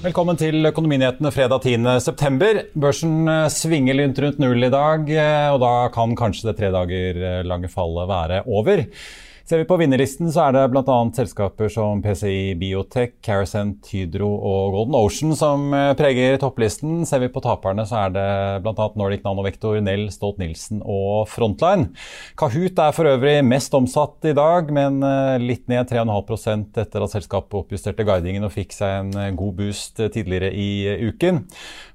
Velkommen til Økonominyhetene fredag 10.9. Børsen eh, svinger litt rundt null i dag, eh, og da kan kanskje det tre dager eh, lange fallet være over. Ser vi på vinnerlisten, så er det bl.a. selskaper som PCI Biotech, Carasent, Hydro og Golden Ocean som eh, preger topplisten. Ser vi på taperne, så er det bl.a. Nordic Nanovektor, Nell, Stolt-Nielsen og Frontline. Kahoot er for øvrig mest omsatt i dag, men eh, litt ned 3,5% etter at selskapet oppjusterte guidingen og fikk seg en eh, god boost tidligere i uken.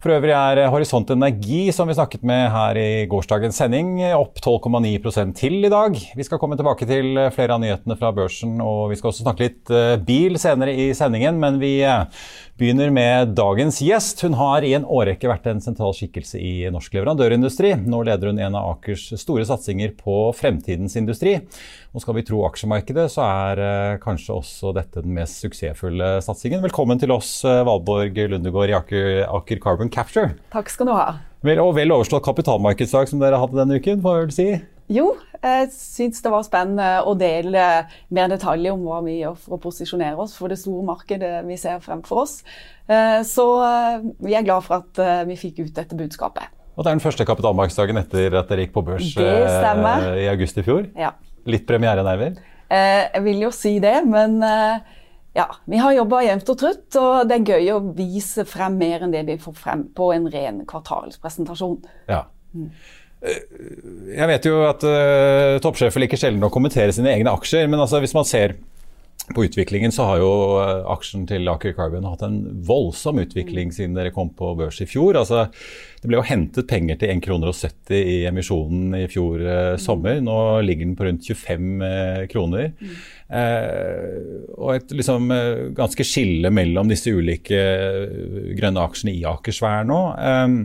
For øvrig er Horisont Energi, som vi snakket med her i gårsdagens sending, opp 12,9 til i dag. Vi skal komme tilbake til flere flere av nyhetene fra børsen, og vi skal også snakke litt eh, bil senere i sendingen. Men vi eh, begynner med dagens gjest. Hun har i en årrekke vært en sentral skikkelse i norsk leverandørindustri. Nå leder hun en av Akers store satsinger på fremtidens industri. Og skal vi tro aksjemarkedet, så er eh, kanskje også dette den mest suksessfulle satsingen. Velkommen til oss, Valborg Lundegård i Aker, Aker Carbon Capture. Takk skal du ha. Vel, og vel overstått kapitalmarkedsdag som dere hadde denne uken, får jeg vel si? Jo, jeg syns det var spennende å dele mer detaljer om hva vi gjør for å posisjonere oss for det store markedet vi ser fremfor oss. Eh, så eh, vi er glad for at eh, vi fikk ut dette budskapet. Og Det er den første kapitalmarkedsdagen etter at dere gikk på børs i august i fjor. Ja. Litt premierenerver? Jeg vil jo si det, men ja, vi har jobba jevnt og trutt, og det er gøy å vise frem mer enn det vi får frem på en ren kvartalspresentasjon. Ja. Jeg vet jo at uh, toppsjefer liker sjelden å kommentere sine egne aksjer, men altså, hvis man ser på utviklingen, så har jo uh, aksjen til Aker Carbon hatt en voldsom utvikling siden dere kom på børs i fjor. Altså, det ble jo hentet penger til 1,70 kroner i emisjonen i fjor uh, sommer. Nå ligger den på rundt 25 kroner. Og et liksom, ganske skille mellom disse ulike grønne aksjene i Akersvær nå. Um,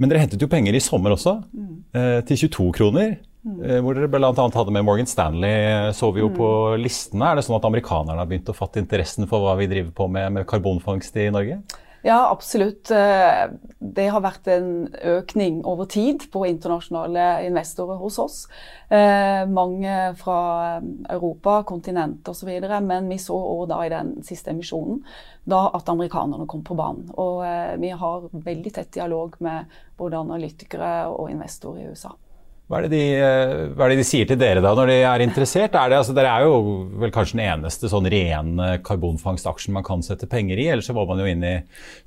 men dere hentet jo penger i sommer også, mm. eh, til 22 kroner. Mm. Eh, hvor dere bl.a. hadde med Morgan Stanley, så vi jo mm. på listene. Er det sånn at amerikanerne har begynt å fatte interessen for hva vi driver på med med karbonfangst i Norge? Ja, absolutt. Eh, det har vært en økning over tid på internasjonale investorer hos oss. Eh, mange fra Europa, kontinent osv. Men vi så òg da i den siste emisjonen da at amerikanerne kom på banen. Og eh, vi har veldig tett dialog med både analytikere og investorer i USA. Hva er, de, eh, hva er, det de, sier til dere da når de er interessert? Er det, altså, dere er jo vel kanskje den eneste sånn rene karbonfangstaksjen man kan sette penger i. Ellers så var man jo inn i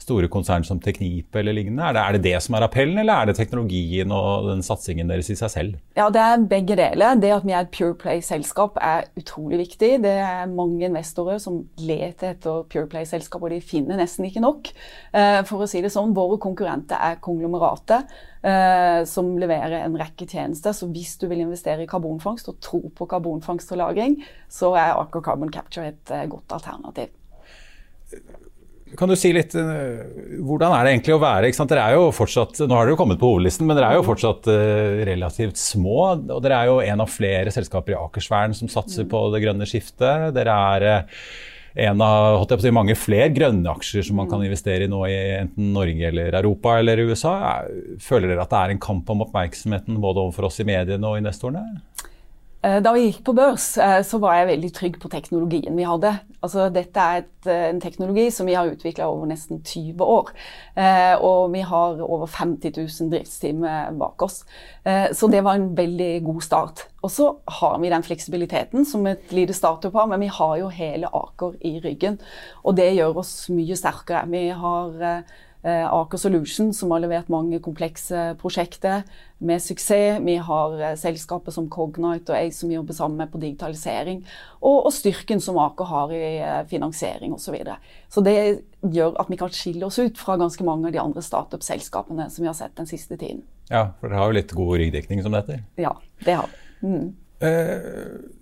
store konsern som Teknip eller lignende. Er det, er det, det som er appellen, eller er det teknologien og den satsingen deres i seg selv? Ja, Det er begge deler. Det at vi er et Pure Play-selskap er utrolig viktig. Det er mange investorer som leter etter Pure Play-selskap, og de finner nesten ikke nok. Eh, for å si det sånn, Våre konkurrenter er konglomeratet eh, som leverer en rekke tjenester. Så hvis du vil investere i karbonfangst og tro på karbonfangst og -lagring, så er Aker Carbon Capture et eh, godt alternativ. Kan du si litt, uh, Hvordan er det egentlig å være Dere er jo fortsatt, Nå har dere jo kommet på hovedlisten, men dere er jo fortsatt uh, relativt små. og Dere er jo en av flere selskaper i Akersvern som satser mm. på det grønne skiftet. Dere er en av holdt jeg på å si, mange flere grønne aksjer som man kan investere i nå i enten Norge eller Europa eller USA. Føler dere at det er en kamp om oppmerksomheten både overfor oss i mediene og investorene? Eh, da vi gikk på børs, eh, så var jeg veldig trygg på teknologien vi hadde. Altså, dette er et, eh, en teknologi som vi har utvikla over nesten 20 år. Og vi har over 50 000 driftstimer bak oss. Så det var en veldig god start. Og så har vi den fleksibiliteten som et lite startup har, men vi har jo hele Aker i ryggen. Og det gjør oss mye sterkere. Vi har Eh, Aker Solution, som har levert mange komplekse prosjekter med suksess. Vi har eh, selskaper som Cognite og Ace som vi jobber sammen med på digitalisering. Og, og styrken som Aker har i eh, finansiering osv. Så, videre. så det gjør at vi kan skille oss ut fra ganske mange av de andre startup-selskapene som vi har sett den siste tiden. Ja, for dere har jo litt god ryggdekning som det heter? Ja, det har vi. Mm. Uh,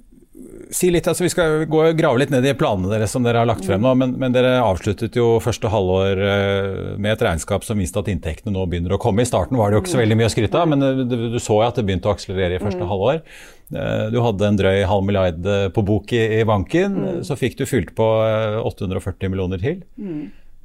si litt, altså Vi skal gå og grave litt ned i planene deres som dere har lagt frem nå. Men, men dere avsluttet jo første halvår eh, med et regnskap som viste at inntektene nå begynner å komme. I starten var det jo ikke så veldig mye å skryte av, men du, du så jo at det begynte å akselerere i første mm. halvår. Eh, du hadde en drøy halv milliard eh, på bok i, i banken. Mm. Så fikk du fylt på 840 millioner til.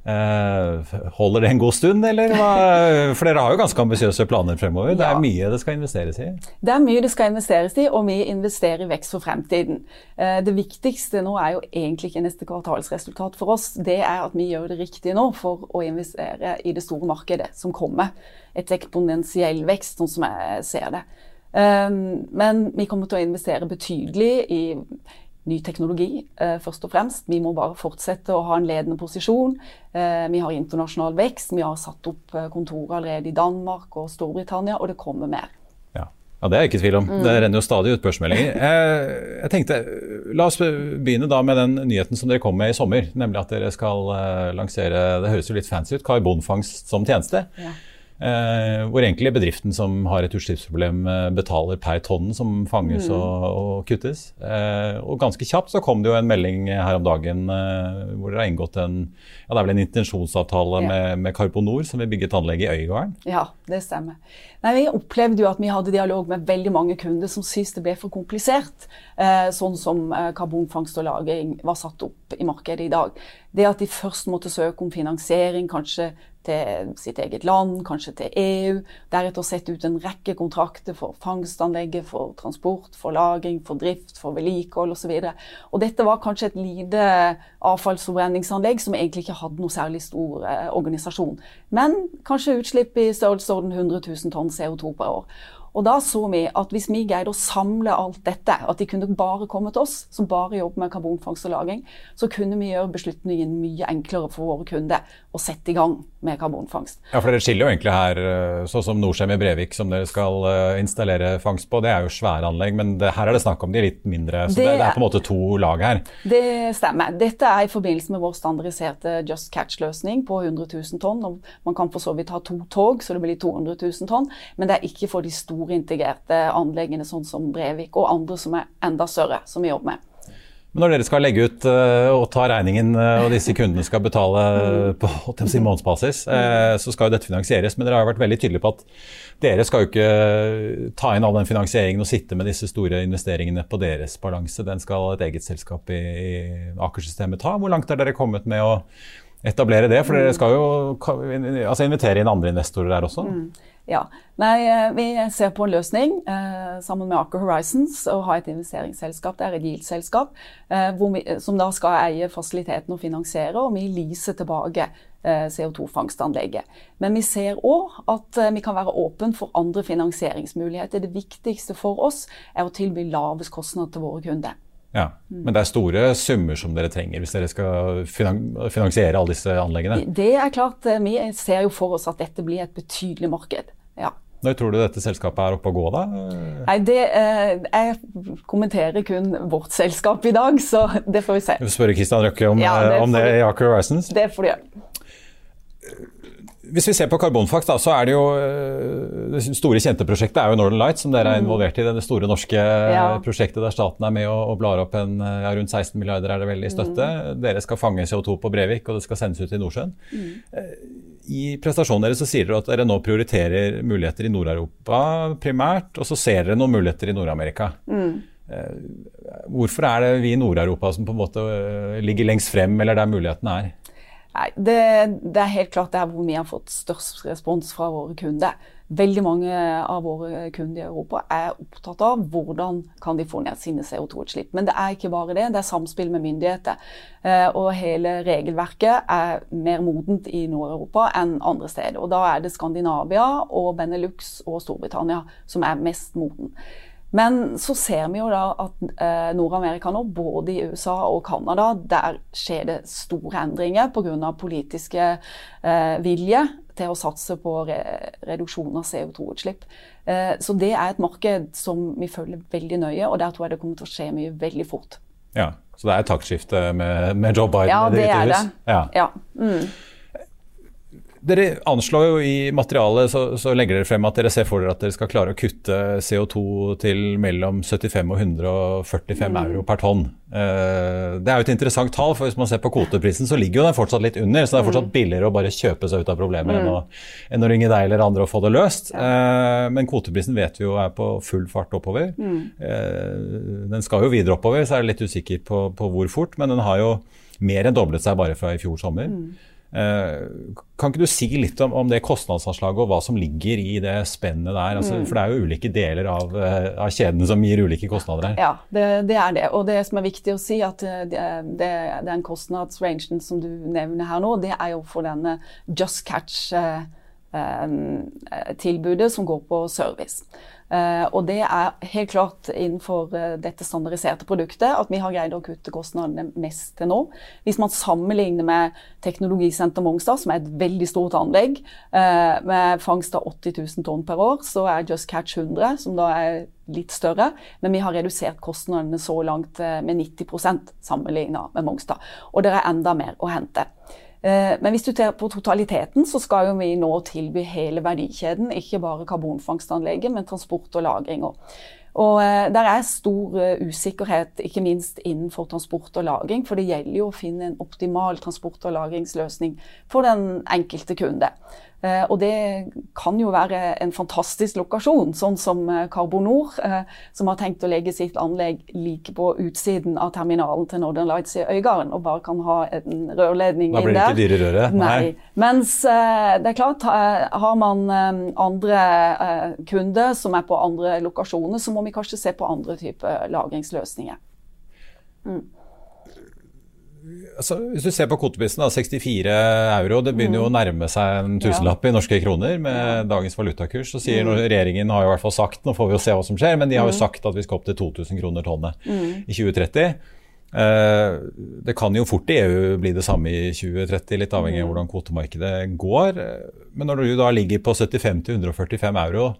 Eh, holder det en god stund, eller? For dere har jo ganske ambisiøse planer fremover. Det er mye det skal investeres i? Det er mye det skal investeres i, og vi investerer i vekst for fremtiden. Eh, det viktigste nå er jo egentlig ikke neste kvartalsresultat for oss. Det er at vi gjør det riktig nå for å investere i det store markedet som kommer. Et eksponentiell vekst, sånn som jeg ser det. Eh, men vi kommer til å investere betydelig i ny teknologi, eh, først og fremst. Vi må bare fortsette å ha en ledende posisjon. Eh, vi har internasjonal vekst. Vi har satt opp eh, kontorer allerede i Danmark og Storbritannia, og det kommer mer. Ja, ja det er jeg ikke i tvil om. Mm. Det renner jo stadig ut børsmeldinger. Jeg tenkte, La oss begynne da med den nyheten som dere kom med i sommer. Nemlig at dere skal lansere det høres jo litt fancy ut, karbonfangst som tjeneste. Ja. Eh, hvor egentlig bedriften som har et utslippsproblem, eh, betaler per tonn som fanges mm. og, og, kuttes. Eh, og ganske kjapt så kom det jo en melding her om dagen hvor dere har inngått en ja, det er vel en intensjonsavtale ja. med, med Carponor, som vil bygge et anlegg i Øygarden? Ja, det stemmer. Nei, Vi opplevde jo at vi hadde dialog med veldig mange kunder som syntes det ble for komplisert. Eh, sånn som eh, karbonfangst og -lagring var satt opp i markedet i dag. Det at de først måtte søke om finansiering, kanskje til sitt eget land, kanskje til EU. Deretter sette ut en rekke kontrakter for fangstanlegget, for transport, for lagring, for drift, for vedlikehold osv. Dette var kanskje et lite avfallsforbrenningsanlegg som egentlig ikke hadde noe særlig stor eh, organisasjon. Men kanskje utslipp i størrelsesorden 100 000 tonn CO2 per år. Og da så vi at hvis vi greide å samle alt dette, at de kunne bare komme til oss, som bare jobber med karbonfangst og -lagring, så kunne vi gjøre beslutningen mye enklere for våre kunder å sette i gang med karbonfangst. Ja, for Dere skiller jo egentlig her, sånn som Norcem i Brevik, som dere skal eh, installere fangst på. Det er jo svære anlegg, men det, her er det snakk om de litt mindre. Så det, det, er på en måte to lag her. Det stemmer. Dette er i forbindelse med vår standardiserte Just Catch-løsning på 100 000 tonn. og Man kan for så vidt ha to tog, så det blir 200 000 tonn, men det er ikke for de store store integrerte anleggene, sånn som Brevik, og andre som er enda større, som vi jobber med. Men når dere skal legge ut uh, og ta regningen, uh, og disse kundene skal betale uh, på si, månedsbasis, så skal jo dette finansieres. Men dere har jo vært veldig tydelige på at dere skal jo ikke ta inn all den finansieringen og sitte med disse store investeringene på deres balanse. Den skal et eget selskap i, i Aker-systemet ta. Hvor langt har dere kommet med å etablere det? For dere skal jo altså, invitere inn andre investorer der også. Mm. Ja. Nei, eh, vi ser på en løsning eh, sammen med Aker Horizons og ha et investeringsselskap. Det er et GIL-selskap, eh, som da skal eie fasiliteten og finansiere, og vi leaser tilbake eh, CO2-fangstanlegget. Men vi ser òg at eh, vi kan være åpne for andre finansieringsmuligheter. Det viktigste for oss er å tilby lavest kostnad til våre kunder. Ja, Men det er store summer som dere trenger hvis dere skal finansiere alle disse anleggene? Det er klart. Eh, vi ser jo for oss at dette blir et betydelig marked. Ja. Når tror du dette selskapet er oppe å gå, da? Nei, det, eh, Jeg kommenterer kun vårt selskap i dag, så det får vi se. Du spørre Kristian Røkke om, ja, det, eh, om det i Aker Horizons? Det får du gjøre. Hvis vi ser på karbonfakt, da, så er det jo eh, Det store kjente prosjektet er jo Northern Light, som dere er mm. involvert i. Det store norske ja. prosjektet der staten er med og, og blar opp en ja, rundt 16 milliarder er det vel i støtte. Mm. Dere skal fange CO2 på Brevik, og det skal sendes ut i Nordsjøen. Mm i prestasjonen deres så sier dere at dere nå prioriterer muligheter i Nord-Europa primært, og så ser dere noen muligheter i Nord-Amerika. Mm. Eh, hvorfor er det vi i Nord-Europa som på en måte eh, ligger lengst frem, eller der mulighetene er? Nei, det, det, er helt klart der hvor vi har fått størst respons fra våre kunder. Veldig mange av våre kunder i Europa er opptatt av hvordan kan de få ned sine CO2-utslipp. Men det er ikke bare det, det er samspill med myndigheter. Eh, og hele regelverket er mer modent i Nord-Europa enn andre steder. Og da er det Skandinavia og Benelux og Storbritannia som er mest moden. Men så ser vi jo da at eh, Nord-Amerika nå, både i USA og Canada, der skjer det store endringer pga. politiske eh, vilje til å satse på re reduksjon av CO2-utslipp. Eh, så det er et marked som vi følger veldig nøye, og der tror jeg det kommer til å skje mye veldig fort. Ja, Så det er et taktskifte med, med Joe Biden ja, Det? Ja, det er det. Ja. Mm. Dere anslår jo i materialet så, så, legger dere frem at dere ser for dere at dere skal klare å kutte CO2 til mellom 75 og 145 mm. euro per tonn. Uh, det er jo et interessant tall, for hvis man ser på kvoteprisen så ligger jo den fortsatt litt under. Så det er fortsatt mm. billigere å bare kjøpe seg ut av problemet mm. enn, å, enn, å, ringe deg eller andre og få det løst. Eh, men kvoteprisen vet vi jo er på full fart oppover. Mm. Uh, den skal jo videre oppover, så er jeg litt usikker på, på, hvor fort, men den har jo mer enn doblet seg bare fra i fjor sommer. Mm. Eh, kan ikke du si litt om, om, det kostnadsanslaget og hva som ligger i det spennet der? Altså, mm. For det er jo ulike deler av, eh, av kjedene som gir ulike kostnader her. Ja, det, det, er det. Og det som er viktig å si, at eh, det, det, den kostnadsrangen som du nevner her nå, det er jo for denne Just Catch-tilbudet som går på service. Uh, og det er helt klart innenfor uh, dette standardiserte produktet at vi har greid å kutte kostnadene mest til nå. Hvis man sammenligner med Teknologisenter Mongstad, som er et veldig stort anlegg, uh, med fangst av 80 000 tonn per år, så er Just Catch 100, som da er litt større. Men vi har redusert kostnadene så langt med 90% sammenlignet med Mongstad. Og det er enda mer å hente. Eh, men hvis du ser på totaliteten, så skal jo vi nå tilby hele verdikjeden. Ikke bare karbonfangstanlegget, men transport og lagring. Og eh, der er stor eh, usikkerhet, ikke minst innenfor transport og lagring. For det gjelder jo å finne en optimal transport- og lagringsløsning for den enkelte kunde. Eh, og det kan jo være en fantastisk lokasjon, sånn som eh, Carbonor, eh, som har tenkt å legge sitt anlegg like på utsiden av terminalen til Northern Lights i Øygarden, og bare kan ha en rørledning inn der. Da blir det ikke dyre røret? Nei. Nei. Mens det er klart, har man andre kunder som er på andre lokasjoner, så må vi kanskje se på andre typer lagringsløsninger. Mm altså, Hvis du ser på kvoteprisen, 64 euro, det begynner jo å mm. nærme seg en tusenlapp i norske kroner med dagens valutakurs. Så sier mm. Regjeringen har jo i hvert fall sagt, nå får vi jo se hva som skjer, men de har jo mm. sagt at vi skal opp til 2000 kroner tonnet i 2030. Eh, det kan jo fort i EU bli det samme i 2030, litt avhengig av hvordan kvotemarkedet går. Men når du da ligger på 75-145 euro,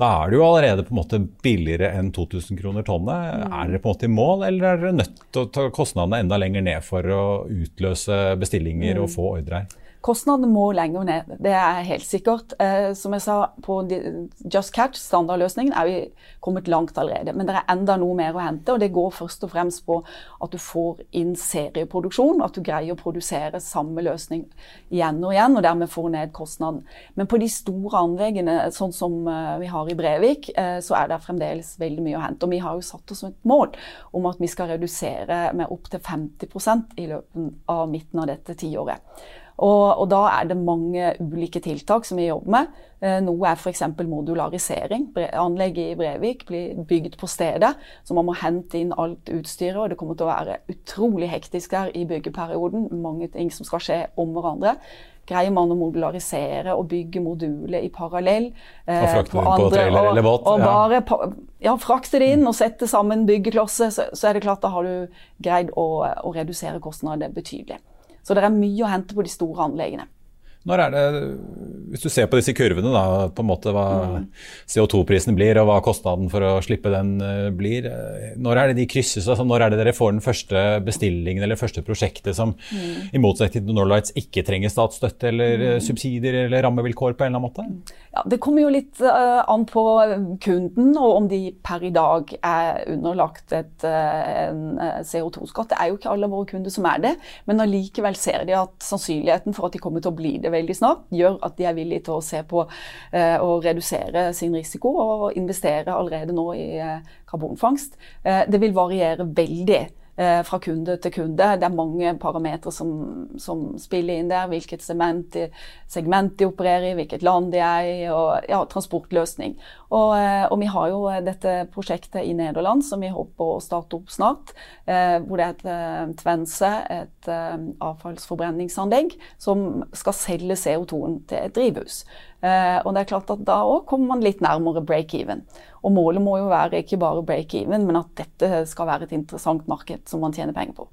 da er det jo allerede på en måte billigere enn 2000 kroner tonnet. Mm. Er dere på en måte i mål, eller er dere nødt til å ta kostnadene enda lenger ned for å utløse bestillinger mm. og få ordre her? Kostnadene må lenger ned, det er helt sikkert. Eh, som jeg sa, på Just Catch, standardløsningen, er vi kommet langt allerede. Men det er enda noe mer å hente, og det går først og fremst på at du får inn serieproduksjon. At du greier å produsere samme løsning igjen og igjen, og dermed får ned kostnaden. Men på de store anleggene, sånn som eh, vi har i Brevik, eh, så er det fremdeles veldig mye å hente. Og vi har jo satt oss et mål om at vi skal redusere med opptil 50% i løpet av midten av dette tiåret. Og, og, da er det mange ulike tiltak som vi jobber med. Eh, noe er f.eks. modularisering. Anlegget i Brevik blir bygd på stedet, så man må hente inn alt utstyret. Og det kommer til å være utrolig hektisk der i byggeperioden. Mange ting som skal skje om hverandre. Greier man å modularisere og bygge moduler i parallell eh, Og frakte det inn på trailer eller båt? Og ja. bare ja, frakte det inn og sette sammen byggeklosser, så, så, er det klart da har du greid å, å redusere kostnadene betydelig. Så det er mye å hente på de store anleggene. Når er det, Hvis du ser på disse kurvene, da, på en måte hva mm. CO2-prisen blir og hva kostnaden for å slippe den uh, blir, uh, når er det de krysses? Altså, når er det dere får den første bestillingen eller første prosjektet som mm. i motsetning til Norlights ikke trenger statsstøtte eller mm. subsidier eller rammevilkår på en eller annen måte? Ja, Det kommer jo litt an på kunden og om de per i dag er underlagt et, en CO2-skatt. Det er jo ikke alle våre kunder som er det, men allikevel ser de at sannsynligheten for at de kommer til å bli det veldig snart, gjør at de er villige til å se på eh, å redusere sin risiko og investere allerede nå i eh, karbonfangst. Eh, det vil variere veldig fra kunde til kunde. Det er mange parametere som, som, spiller inn der. Hvilket segment de, segment de, opererer i, hvilket land de er i, og ja, transportløsning. Og, eh, og, vi har jo dette prosjektet i Nederland som vi håper å starte opp snart. Eh, hvor det er et eh, Tvense, et eh, avfallsforbrenningsanlegg, som skal selge CO2-en til et drivhus. Eh, og det er klart at da òg kommer man litt nærmere break-even. Og målet må jo være ikke bare break-even, men at dette skal være et interessant marked som man tjener penger på.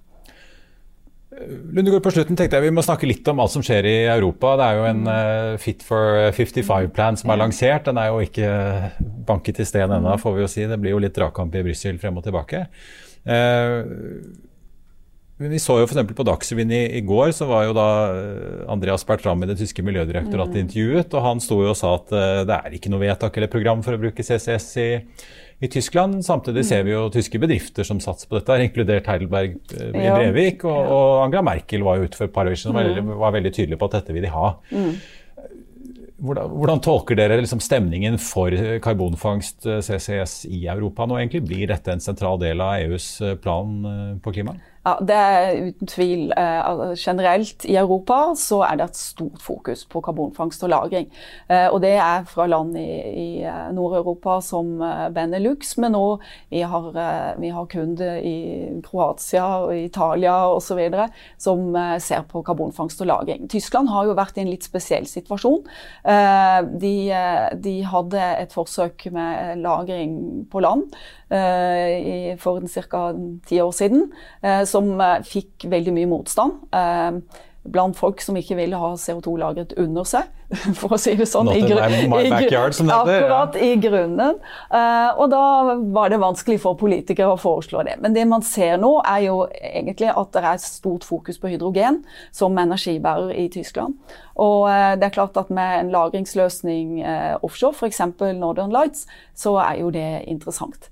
Lundegård, på slutten tenkte jeg Vi må snakke litt om alt som skjer i Europa. Det er jo en uh, Fit for 55-plan som er lansert. Den er jo ikke banket i sten ennå, får vi jo si. Det blir jo litt dragkamp i Brussel frem og tilbake. Uh, vi så jo f.eks. på Dagsrevyen i, i, går, så var jo da eh, Andreas Bertram i det tyske miljødirektoratet mm. intervjuet, og han sto jo og sa at uh, det er ikke noe vedtak eller program for å bruke CCS i, i Tyskland. Samtidig ser vi jo tyske bedrifter som satser på dette, inkludert Heidelberg uh, i Brevik. Og, og, Angela Merkel var jo ute for et par år siden og var, mm. var veldig tydelig på at dette vil de ha. Mm. Hvordan, hvordan, tolker dere liksom stemningen for karbonfangst, CCS, i Europa nå? egentlig? Blir dette en sentral del av EUs plan på klima? Ja, Det er uten tvil. Eh, generelt i Europa så er det et stort fokus på karbonfangst og -lagring. Eh, og det er fra land i, i eh, Nord-Europa som Benelux, men òg vi, vi har kunder i Kroatia og Italia osv. som ser på karbonfangst og -lagring. Tyskland har jo vært i en litt spesiell situasjon. De, de hadde et forsøk med lagring på land for ca. ti år siden som eh, fikk veldig mye motstand. Eh, blant folk som ikke ville ha CO2 lagret under seg, for å si det sånn. I, backyard, som heter. Akkurat, i grunnen. Og da var det vanskelig for politikere å foreslå det. Men det man ser nå, er jo egentlig at det er stort fokus på hydrogen som energibærer i Tyskland. Og det er klart at med en lagringsløsning offshore, f.eks. Northern Lights, så er jo det interessant.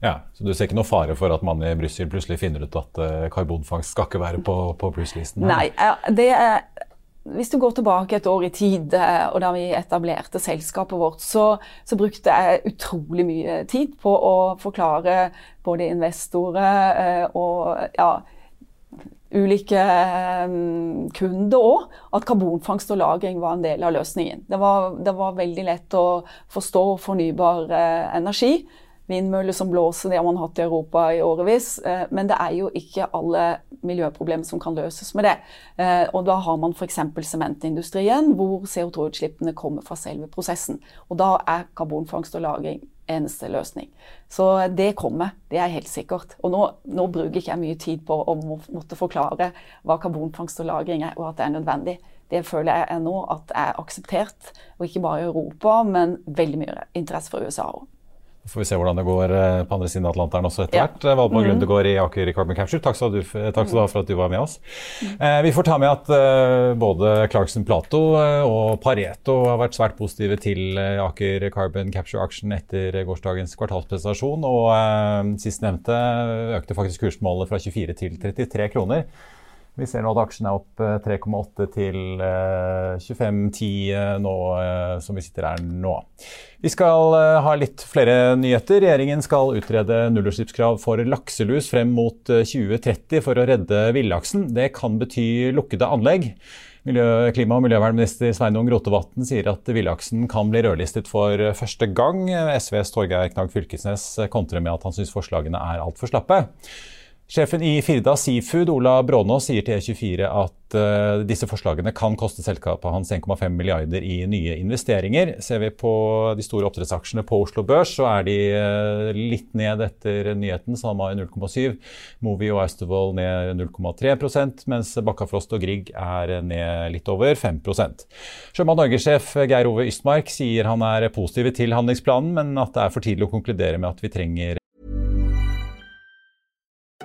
Ja, Så du ser ikke noe fare for at man i Brussel plutselig finner ut at uh, karbonfangst skal ikke være på, på plusslisten? Nei, det er, hvis du går tilbake et år i tid, eh, og da vi etablerte selskapet vårt, så, så, brukte jeg utrolig mye tid på å forklare både investorer uh, og ja, ulike kunder òg, at karbonfangst og -lagring var en del av løsningen. Det var, det var veldig lett å forstå fornybar energi vindmøller som blåser, det har man hatt i Europa i årevis. Eh, men det er jo ikke alle miljøproblemer som kan løses med det. Eh, og da har man f.eks. sementindustrien, hvor CO2-utslippene kommer fra selve prosessen. Og da er karbonfangst og -lagring eneste løsning. Så det kommer, det er helt sikkert. Og nå, nå bruker ikke jeg mye tid på å måtte forklare hva karbonfangst og -lagring er, og at det er nødvendig. Det føler jeg nå at er akseptert, og ikke bare i Europa, men veldig mye interesse fra USA òg. Så får vi se hvordan det går eh, på andre siden av Atlanteren også etter hvert. Ja. Valborg mm. Lundegård i Aker Carbon Capture, takk skal, du, takk skal, du, ha for at du var med oss. Mm. Eh, vi får ta med at eh, både Clarkson Plato og Pareto har vært svært positive til eh, Aker Carbon Capture-aksjen etter gårsdagens kvartalspresentasjon. Og sistnevnte økte faktisk kursmålet fra 24 til 33 kroner. Vi ser nå at aksjen er opp 3,8 eh, til 25,10 eh, eh, nå som vi sitter her nå. Vi skal ha litt flere nyheter. Regjeringen skal utrede nullutslippskrav for lakselus frem mot 2030 for å redde villaksen. Det kan bety lukkede anlegg. Miljø, klima- og miljøvernminister Sveinung Rotevatn sier at villaksen kan bli rødlistet for første gang. SVs Torgeir Knag Fylkesnes kontrer med at han syns forslagene er altfor slappe. Sjefen i Firda Seafood, Ola Brånås, sier til E24 at uh, disse forslagene kan koste selskapet hans 1,5 milliarder i nye investeringer. Ser vi på de store oppdrettsaksjene på Oslo Børs, så er de uh, litt ned etter nyheten. SalMar 0,7, Movi og Austevoll ned 0,3% mens Bakkafrost og Grieg er ned litt over 5% Sjømat Norge-sjef Geir Ove Ystmark sier han er positiv til handlingsplanen, men at det er for tidlig å konkludere med at vi trenger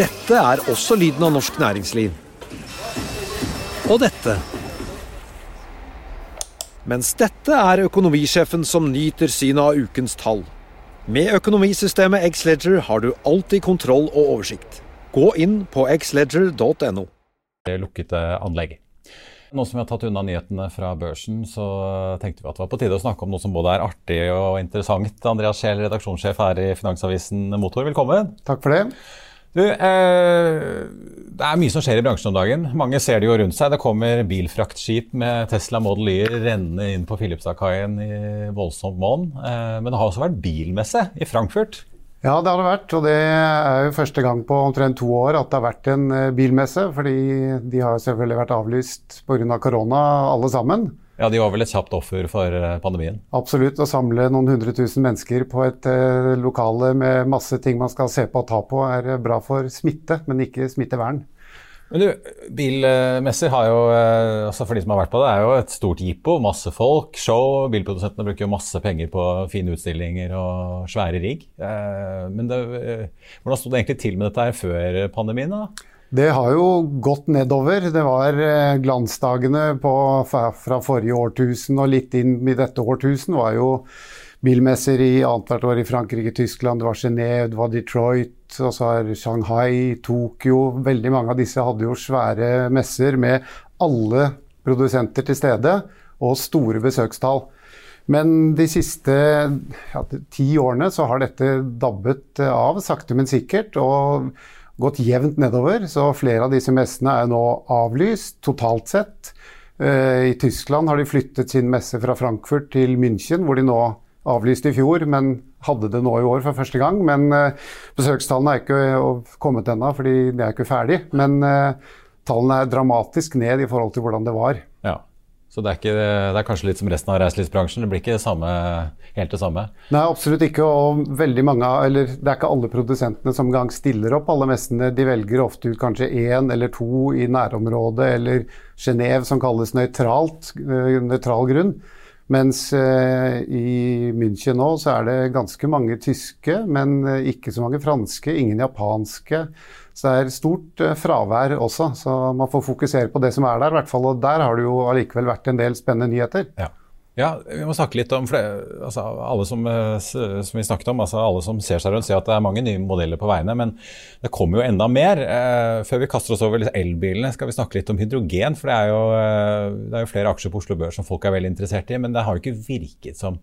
Dette er også lyden av norsk næringsliv. Og dette. Mens dette er økonomisjefen som nyter synet av ukens tall. Med økonomisystemet Xledger har du alltid kontroll og oversikt. Gå inn på xledger.no. lukkede anlegg. Nå som vi har tatt unna nyhetene fra børsen, så tenkte vi at det var på tide å snakke om noe som både er artig og interessant. Andreas Scheel, redaksjonssjef her i Finansavisen Motor, velkommen. Takk for det. Du, eh, det er mye som skjer i bransjen om dagen. Mange ser det jo rundt seg. Det kommer bilfraktskip med Tesla Model Y rennende inn på Filipstadkaien i voldsomt monn. Eh, men det har også vært bilmesse i Frankfurt. Ja, det har det vært. Og det er jo første gang på omtrent to år at det har vært en eh, bilmesse. Fordi de har selvfølgelig vært avlyst pga. korona, alle sammen. Ja, De var vel et kjapt offer for eh, pandemien? Absolutt. Å samle noen hundre tusen mennesker på et eh, lokale med masse ting man skal se på og ta på, er bra for smitte, men ikke smittevern. Men du, Bilmesser har jo, eh, altså for de som har vært på det, er jo et stort jippo. Masse folk, show. Bilprodusentene bruker jo masse penger på fine utstillinger og svære rigg. Eh, men det, eh, hvordan sto det egentlig til med dette her før pandemien? da? Det har jo gått nedover. Det var glansdagene på, fra forrige årtusen og litt inn i dette årtusen var jo bilmesser i annethvert år i Frankrike, Tyskland, det var Genéve, det var Detroit, og så er Shanghai, Tokyo Veldig mange av disse hadde jo svære messer med alle produsenter til stede og store besøkstall. Men de siste ja, ti årene så har dette dabbet av, sakte, men sikkert. og gått jevnt nedover, så flere av disse messene er nå avlyst totalt sett. Eh, I Tyskland har de flyttet sin messe fra Frankfurt til München, hvor de nå avlyste i fjor, men hadde det nå i år for første gang. Men uh, besøkstallene er ikke kommet ennå, fordi de er ikke ferdig. Men uh, tallene er dramatisk ned i forhold til hvordan det var. Så det er, ikke, det er, kanskje litt som resten av reiselivsbransjen? Det blir ikke samme, helt det samme? Nei, absolutt ikke. Og veldig mange, eller det er ikke alle produsentene som gang stiller opp alle messene. De velger ofte ut kanskje én eller to i nærområdet, eller Genéve som kalles nøytralt, nøytral grunn. Mens eh, i München nå så er det ganske mange tyske, men eh, ikke så mange franske, ingen japanske. Så det er stort eh, fravær også, så man får fokusere på det som er der. I hvert fall, og der har det jo allikevel vært en del spennende nyheter. Ja. Ja, vi må snakke litt om altså, alle som, eh, som, vi snakket om, altså alle som ser seg rundt, ser at det er mange nye modeller på veiene. Men det kommer jo enda mer. Eh, før vi kaster oss over elbilene, skal vi snakke litt om hydrogen. For det er, jo, eh, det er jo flere aksjer på Oslo Børs som folk er veldig interessert i. Men det har jo ikke virket som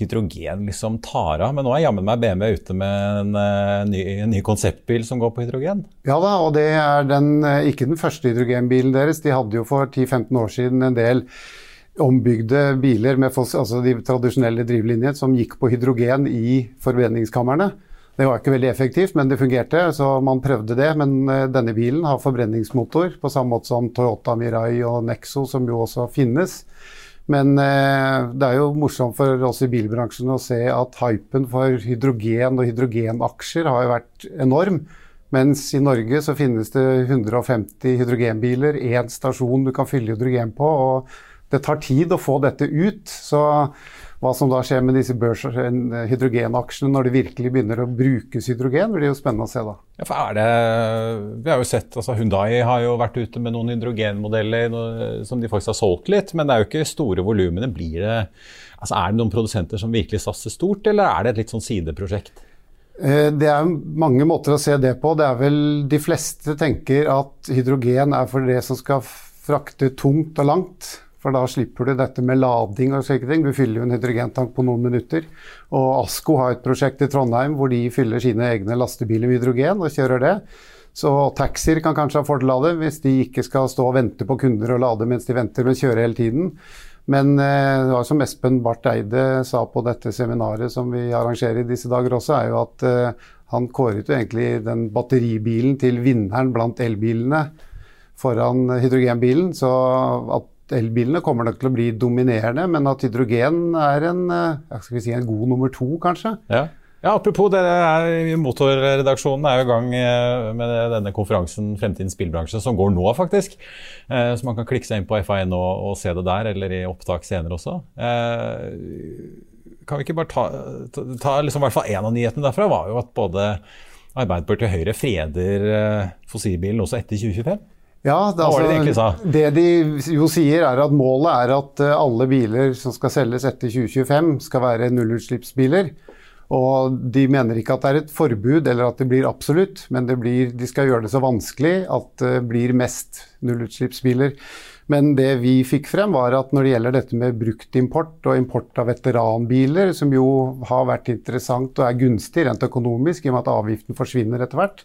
hydrogen liksom tar av. Men nå er jammen meg BMW ute med en, en, ny, en, ny, konseptbil som går på hydrogen. Ja da, og det er den, ikke den første hydrogenbilen deres. De hadde jo for 10-15 år siden en del ombygde biler med altså de tradisjonelle drivlinjer som gikk på hydrogen i forbrenningskamrene. Det var ikke veldig effektivt, men det fungerte, så man prøvde det. Men eh, denne bilen har forbrenningsmotor, på samme måte som Toyota Mirai og Nexo, som jo også finnes. Men eh, det er jo morsomt for oss i bilbransjen å se at hypen for hydrogen og hydrogenaksjer har jo vært enorm. Mens i Norge så finnes det 150 hydrogenbiler, én stasjon du kan fylle hydrogen på. og det tar tid å få dette ut. Så hva som da skjer med disse børs- hydrogenaksjene når det virkelig begynner å brukes hydrogen, blir jo spennende å se da. Ja, for er det, vi har jo sett, altså Hundai har jo vært ute med noen hydrogenmodeller som de faktisk har solgt litt, men det er jo ikke store volumene. Altså Er det noen produsenter som virkelig satser stort, eller er det et litt sånn sideprosjekt? Eh, det er mange måter å se det på. Det er vel De fleste tenker at hydrogen er for det som skal frakte tungt og langt. For da slipper du dette med lading og slike ting. Du fyller jo en hydrogentank på noen minutter. Og Asko har et prosjekt i Trondheim hvor de fyller sine egne lastebiler med hydrogen og kjører det. Så taxier kan kanskje ha fordel av hvis de ikke skal stå og vente på kunder og lade mens de venter, men kjøre hele tiden. Men eh, det var som Espen Barth Eide sa på dette seminaret som vi arrangerer i disse dager også, er jo at eh, han kåret jo egentlig den batteribilen til vinneren blant elbilene foran hydrogenbilen. Så at elbilene kommer nok til å bli dominerende, men at hydrogen er en, eh, si, en god nummer to, kanskje. Ja. ja apropos, dere Motorredaksjonen er jo i gang eh, med denne konferansen Fremtidens bilbransje, som går nå, faktisk. Eh, så man kan klikke seg inn på FA1 og, og se det der, eller i opptak senere også. kan vi ikke bare ta, ta, ta liksom, hvert fall En av nyhetene derfra var jo at både Arbeiderpartiet og Høyre freder fossilbilen også etter 2025? Ja, det, Hva det de altså, det de jo sier, er at målet er at eh, alle biler som skal selges etter 2025, skal være nullutslippsbiler. Og de mener ikke at det er et forbud eller at det blir absolutt, men det blir, de skal gjøre det så vanskelig at det blir mest nullutslippsbiler. Men det vi fikk frem, var at når det gjelder dette med bruktimport og import av veteranbiler, som jo har vært interessant og er gunstig rent økonomisk i og med at avgiften forsvinner etter hvert,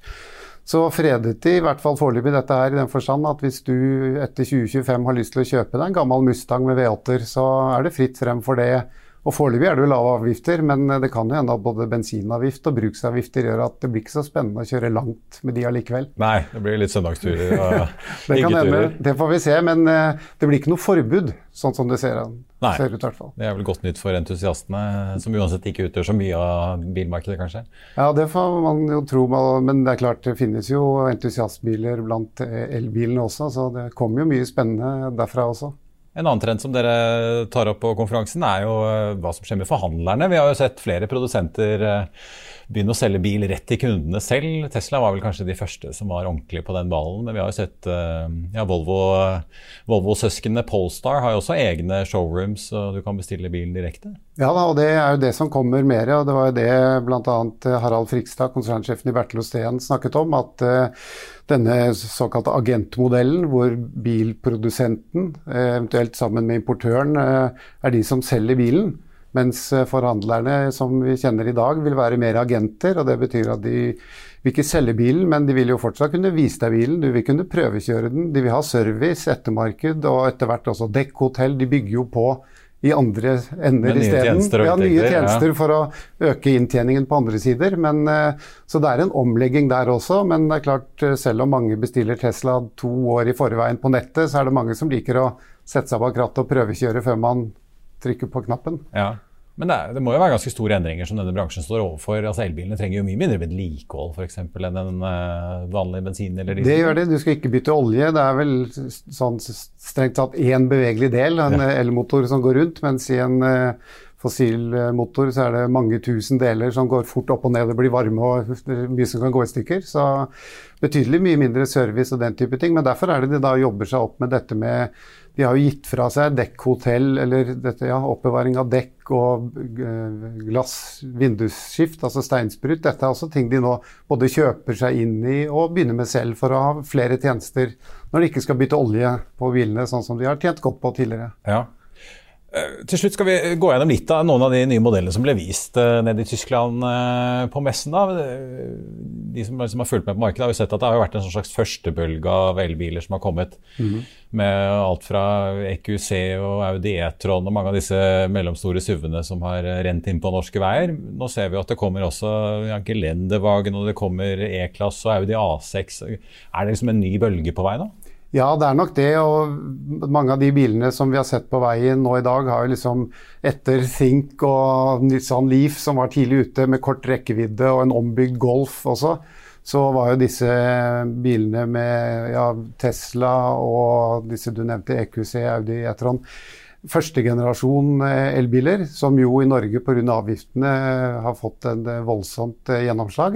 så fredet de i hvert fall foreløpig dette her i den forstand at hvis du etter 2025 har lyst til å kjøpe deg en gammel Mustang med V8-er, så er det fritt frem for det. Og Foreløpig er det jo lave avgifter, men det kan jo hende at både bensinavgift og bruksavgifter gjør at det blir ikke så spennende å kjøre langt med de allikevel. Nei, det blir litt søndagsturer og Det kan hende, det får vi se, men eh, det blir ikke noe forbud, sånn som det ser, Nei. ser ut i hvert fall. Det er vel godt nytt for entusiastene, som uansett ikke utgjør så mye av bilmarkedet, kanskje. Ja, det får man jo tro, men det er klart det finnes jo entusiastbiler blant eh, elbilene også, så det kommer jo mye spennende derfra også. En annen trend som dere tar opp på konferansen, er jo eh, hva som skjer med forhandlerne. Vi har jo sett flere produsenter eh, begynne å selge bil rett til kundene selv. Tesla var vel kanskje de første som var ordentlig på den ballen. Men vi har jo sett eh, ja, Volvo, Volvo-søsknene Polestar har jo også egne showrooms, og du kan bestille bilen direkte. Ja da, og det er jo det som kommer mer. og Det var jo det bl.a. Harald Frikstad, konsernsjefen i Bertel Osten, snakket om. At uh, denne såkalte agentmodellen, hvor bilprodusenten, uh, eventuelt sammen med importøren, uh, er de som selger bilen. Mens forhandlerne som vi kjenner i dag, vil være mer agenter. og Det betyr at de vil ikke selge bilen, men de vil jo fortsatt kunne vise deg bilen. Du vil kunne prøvekjøre den. De vil ha service, ettermarked og etter hvert også dekkhotell. De bygger jo på i andre ender isteden. Ja, nye tjenester ja. for å øke inntjeningen på andre sider. Men, eh, så det er en omlegging der også. Men det er klart, eh, selv om mange bestiller Tesla to år i forveien på nettet, så er det mange som liker å sette seg bak rattet og prøvekjøre før man trykker på knappen. Ja. Men det, er, det må jo være ganske store endringer som denne bransjen står overfor. Altså Elbilene trenger jo mye mindre vedlikehold eksempel, enn en uh, vanlig bensin eller Det gjør det. Du skal ikke bytte olje. Det er vel sånn strengt tatt én bevegelig del, en ja. elmotor som går rundt, mens i en uh, fossilmotor så er det mange tusen deler som går fort opp og ned og blir varme og mye som kan gå i stykker. Så betydelig mye mindre service og den type ting. Men derfor er det de da jobber seg opp med dette med De har jo gitt fra seg dekkhotell, eller dette, ja, oppbevaring av dekk og eh, glass, vindusskift, altså steinsprut. Dette er også ting de nå både kjøper seg inn i og begynner med selv for å ha flere tjenester når de ikke skal bytte olje på bilene, sånn som de har tjent godt på tidligere. Ja. Eh, Til slutt skal vi gå gjennom litt av noen av de nye modellene som ble vist eh, nede i Tyskland på messen. da. De som har fulgt med på markedet, har jo sett at det har vært en sånn slags førstebølge av elbiler som har kommet. Med alt fra EQC og Audi E-tron og mange av disse mellomstore SUV-ene som har rent inn på norske veier. Nå ser vi at det kommer også ja, Gelendewagen og det kommer E-klasse og Audi A6. Er det liksom en ny bølge på vei nå? Ja, det er nok det. Og mange av de bilene som vi har sett på veien nå i dag, har jo liksom etter Think og Nissan Leaf, som var tidlig ute med kort rekkevidde, og en ombygd Golf også, så var jo disse bilene med ja, Tesla og disse du nevnte, EQC, Audi, E-tron Første generasjon eh, elbiler, som jo i Norge pga. avgiftene eh, har fått en eh, voldsomt gjennomslag.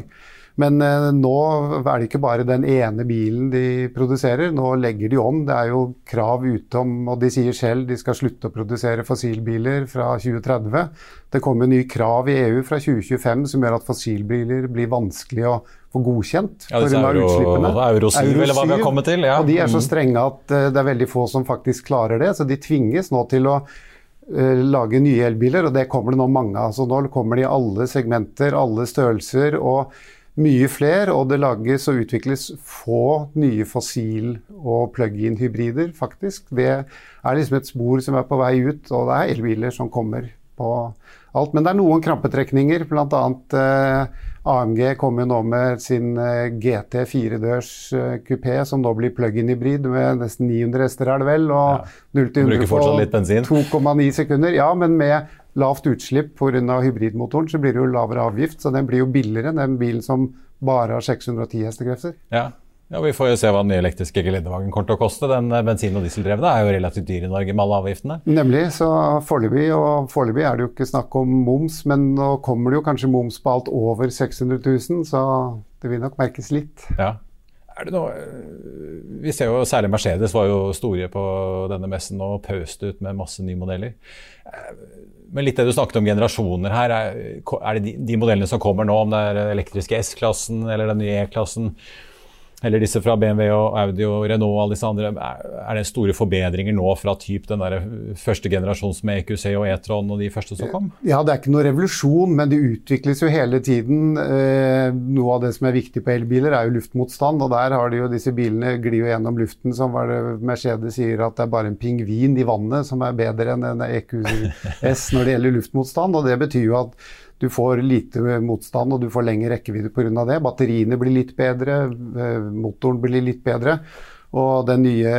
Men nå er det ikke bare den ene bilen de produserer, nå legger de om. Det er jo krav ute om, og de sier selv de skal slutte å produsere fossilbiler fra 2030. Det kommer nye krav i EU fra 2025 som gjør at fossilbiler blir vanskelig å få godkjent Ja, disse euro- utslippene. euro 7, eller hva vi har kommet til, ja. Og de er så Mm. strenge at uh, det er veldig få som faktisk klarer det, så de tvinges nå til å uh, lage nye elbiler, og det kommer det nå mange av. Så nå kommer de i alle segmenter, alle størrelser og mye flere. Og det lages og utvikles få nye fossil- og plug-in-hybrider, faktisk. Det er liksom et spor som er på vei ut, og det er elbiler som kommer på alt. Men det er noen krampetrekninger, bl.a. Eh, AMG kommer jo nå med sin eh, GT firedørs eh, kupé, som nå blir plug-in-hybrid med nesten 900 hester, er det vel? Og 0 til Bruker 100 fortsatt litt bensin. på 2,9 sekunder. Ja, men med lavt utslipp pga. hybridmotoren, så blir det jo lavere avgift. Så den blir jo billigere enn den bilen som bare har 610 hestekrefter. Ja. Ja, Vi får jo se hva den nye elektriske gelendevagen kommer til å koste. Den eh, bensin- og dieseldrevne er jo relativt dyr i Norge med alle avgiftene. Nemlig. Så foreløpig, og foreløpig er det jo ikke snakk om moms, men nå kommer det jo kanskje moms på alt over 600 000, så det vil nok merkes litt. Ja. Er det noe, vi ser jo særlig Mercedes var jo store på denne messen og pøste ut med masse nye modeller. Men litt det du snakket om generasjoner her, er, det de, de modellene som kommer nå, om det er elektriske S-klassen eller den nye E-klassen, eller disse fra BMW og Audi og Renault og alle disse andre, er det store forbedringer nå fra typ den der første generasjons med EQC og E-tron og de første som kom? Ja, det er ikke noe revolusjon, men det utvikles jo hele tiden. Eh, noe av det som er viktig på elbiler, er jo luftmotstand, og der har de jo disse bilene glir jo gjennom luften som var det Mercedes sier at det er bare en pingvin i vannet som er bedre enn en EQS når det gjelder luftmotstand, og det betyr jo at du får lite motstand og du får lengre rekkevidde pga. det. Batteriene blir litt bedre, motoren blir litt bedre. Og den nye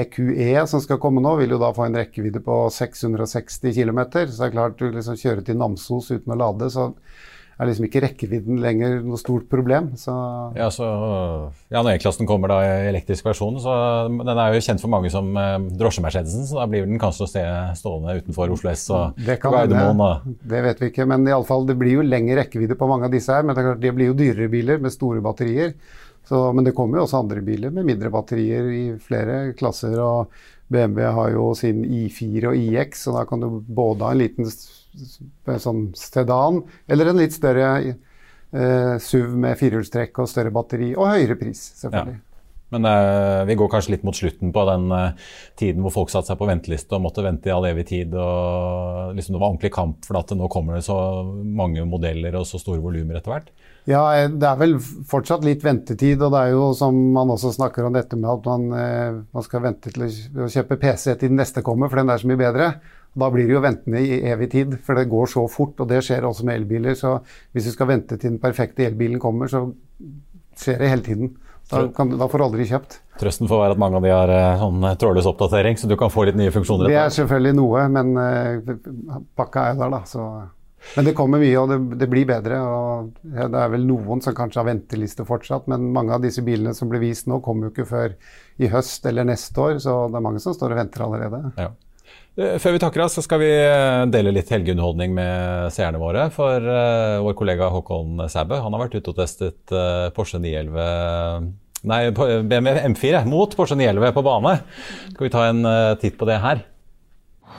EQE som skal komme nå, vil jo da få en rekkevidde på 660 km. Så det er klart du liksom kjører til Namsos uten å lade, så er liksom ikke rekkevidden lenger noe stort problem. Så ja, så, ja, når E-klassen kommer da i elektrisk versjon, så den er jo kjent for mange som eh, drosje-Mercedesen, så da blir den kanskje å se stående utenfor Oslo S og det kan Gardermoen. Det vet vi ikke, men i alle fall, det blir jo lengre rekkevidde på mange av disse her. Men det, det blir jo dyrere biler med store batterier. Så, men det kommer jo også andre biler med mindre batterier i flere klasser. og BMW har jo sin I4 og iX, så da kan du både ha en liten sånn sedan, eller en litt større eh, SUV med firehjulstrekk og større batteri, og høyere pris, selvfølgelig. Ja. Men eh, vi går kanskje litt mot slutten på den eh, tiden hvor folk satte seg på venteliste og måtte vente i all evig tid. og liksom Det var ordentlig kamp for at nå kommer det så mange modeller og så store volumer etter hvert. Ja, eh, det er vel fortsatt litt ventetid. Og det er jo som man også snakker om dette med at man, eh, man skal vente til å kjøpe PC til den neste kommer, for den er så mye bedre. Da blir det jo ventende i evig tid, for det går så fort. Og det skjer også med elbiler. Så hvis du skal vente til den perfekte elbilen kommer, så skjer det hele tiden. Da, kan, da får du aldri kjøpt. Trøsten får være at mange av de har eh, sånn trådløs oppdatering, så du kan få litt nye funksjoner. Det er selvfølgelig noe, men pakka er der, da. Så. Men det kommer mye, og det, det blir bedre. og Det er vel noen som kanskje har venteliste fortsatt, men mange av disse bilene som blir vist nå, kommer jo ikke før i høst eller neste år, så det er mange som står og venter allerede. Ja. Eh, før vi takker av, så skal vi eh, dele litt helgeunderholdning med seerne våre. For uh, vår kollega Håkon Sæbø han har vært ute og testet uh, Porsche 911 Nei, BMW M4 mot Porsche 911 på bane. Skal vi ta en uh, titt på det her?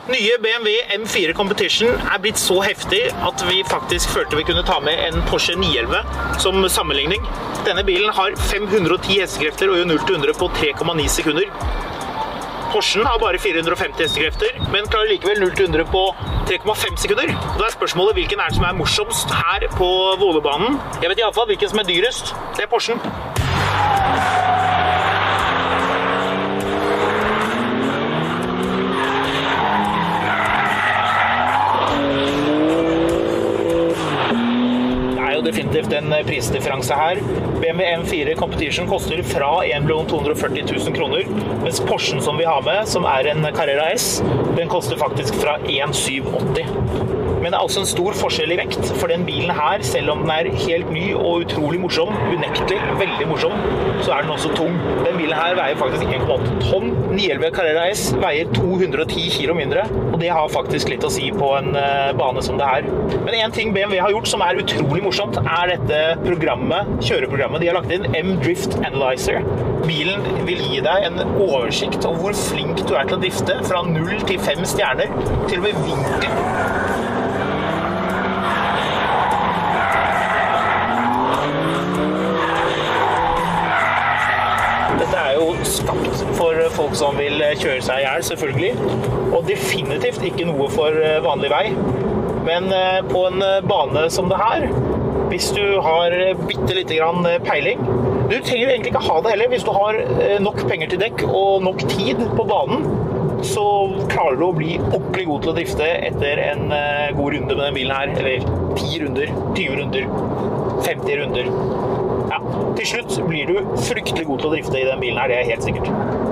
Nye BMW M4 Competition er blitt så heftig at vi faktisk følte vi kunne ta med en Porsche 911 som sammenligning. Denne bilen har 510 hestekrefter og gjør 0 100 på 3,9 sekunder. Porschen har bare 450 hestekrefter, men klarer likevel 0-100 på 3,5 sekunder. Da er spørsmålet hvilken er det som er morsomst her på Vålerbanen. Jeg vet iallfall hvilken som er dyrest. Det er Porschen. Definitivt en prisdifferanse her. BMW M4 Competition koster fra 1 240 000 kroner, mens Porschen som vi har med, som er en Carrera S, den koster faktisk fra 1780. Men det er også en stor forskjell i vekt, for den bilen her, selv om den er helt ny og utrolig morsom, unektelig veldig morsom, så er den også tung. Den bilen her veier faktisk 1,8 tonn. 911 Carrera S veier 210 kg mindre, og det har faktisk litt å si på en uh, bane som det her. Men én ting BMW har gjort som er utrolig morsomt, er dette programmet, kjøreprogrammet de har lagt inn, M-Drift Analyzer. Bilen vil gi deg en oversikt over hvor flink du er til å drifte, fra null til fem stjerner, til og med vinkel. skapt for folk som vil kjøre seg i hjel, selvfølgelig. Og definitivt ikke noe for vanlig vei. Men eh, på en eh, bane som det her, hvis du har bitte lite grann peiling Du trenger egentlig ikke ha det heller. Hvis du har nok penger til dekk og nok tid på banen, så klarer du å bli ordentlig god til å drifte etter en god runde med denne bilen her. Eller 10 runder, 20 runder, 50 runder. Ja, til slutt blir du fryktelig god til å drifte i denne bilen her, det er helt sikkert.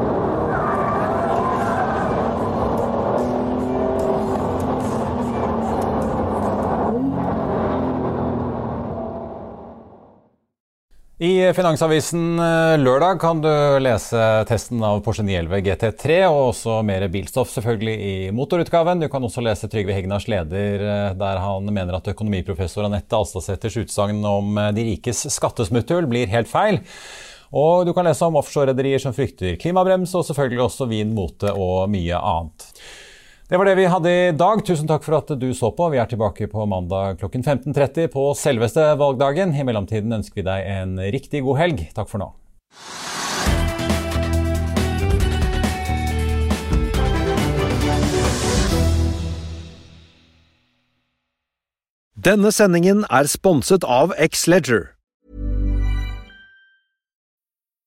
I Finansavisen eh, lørdag kan du lese testen av Porsche 911 GT3 og også mer bilstoff selvfølgelig i motorutgaven. Du kan også lese Trygve Hegnars leder eh, der han mener at økonomiprofessor Anette Alstadsæters utsagn om eh, de rikes skattesmutthull blir helt feil. Og du kan lese om offshorerederier som frykter klimabrems, og selvfølgelig også vin, mote og mye annet. Det var det vi hadde i dag. Tusen takk for at du så på. Vi er tilbake på mandag klokken 15.30 på selveste valgdagen. I mellomtiden ønsker vi deg en riktig god helg. Takk for nå. Denne sendingen er sponset av X-Leger.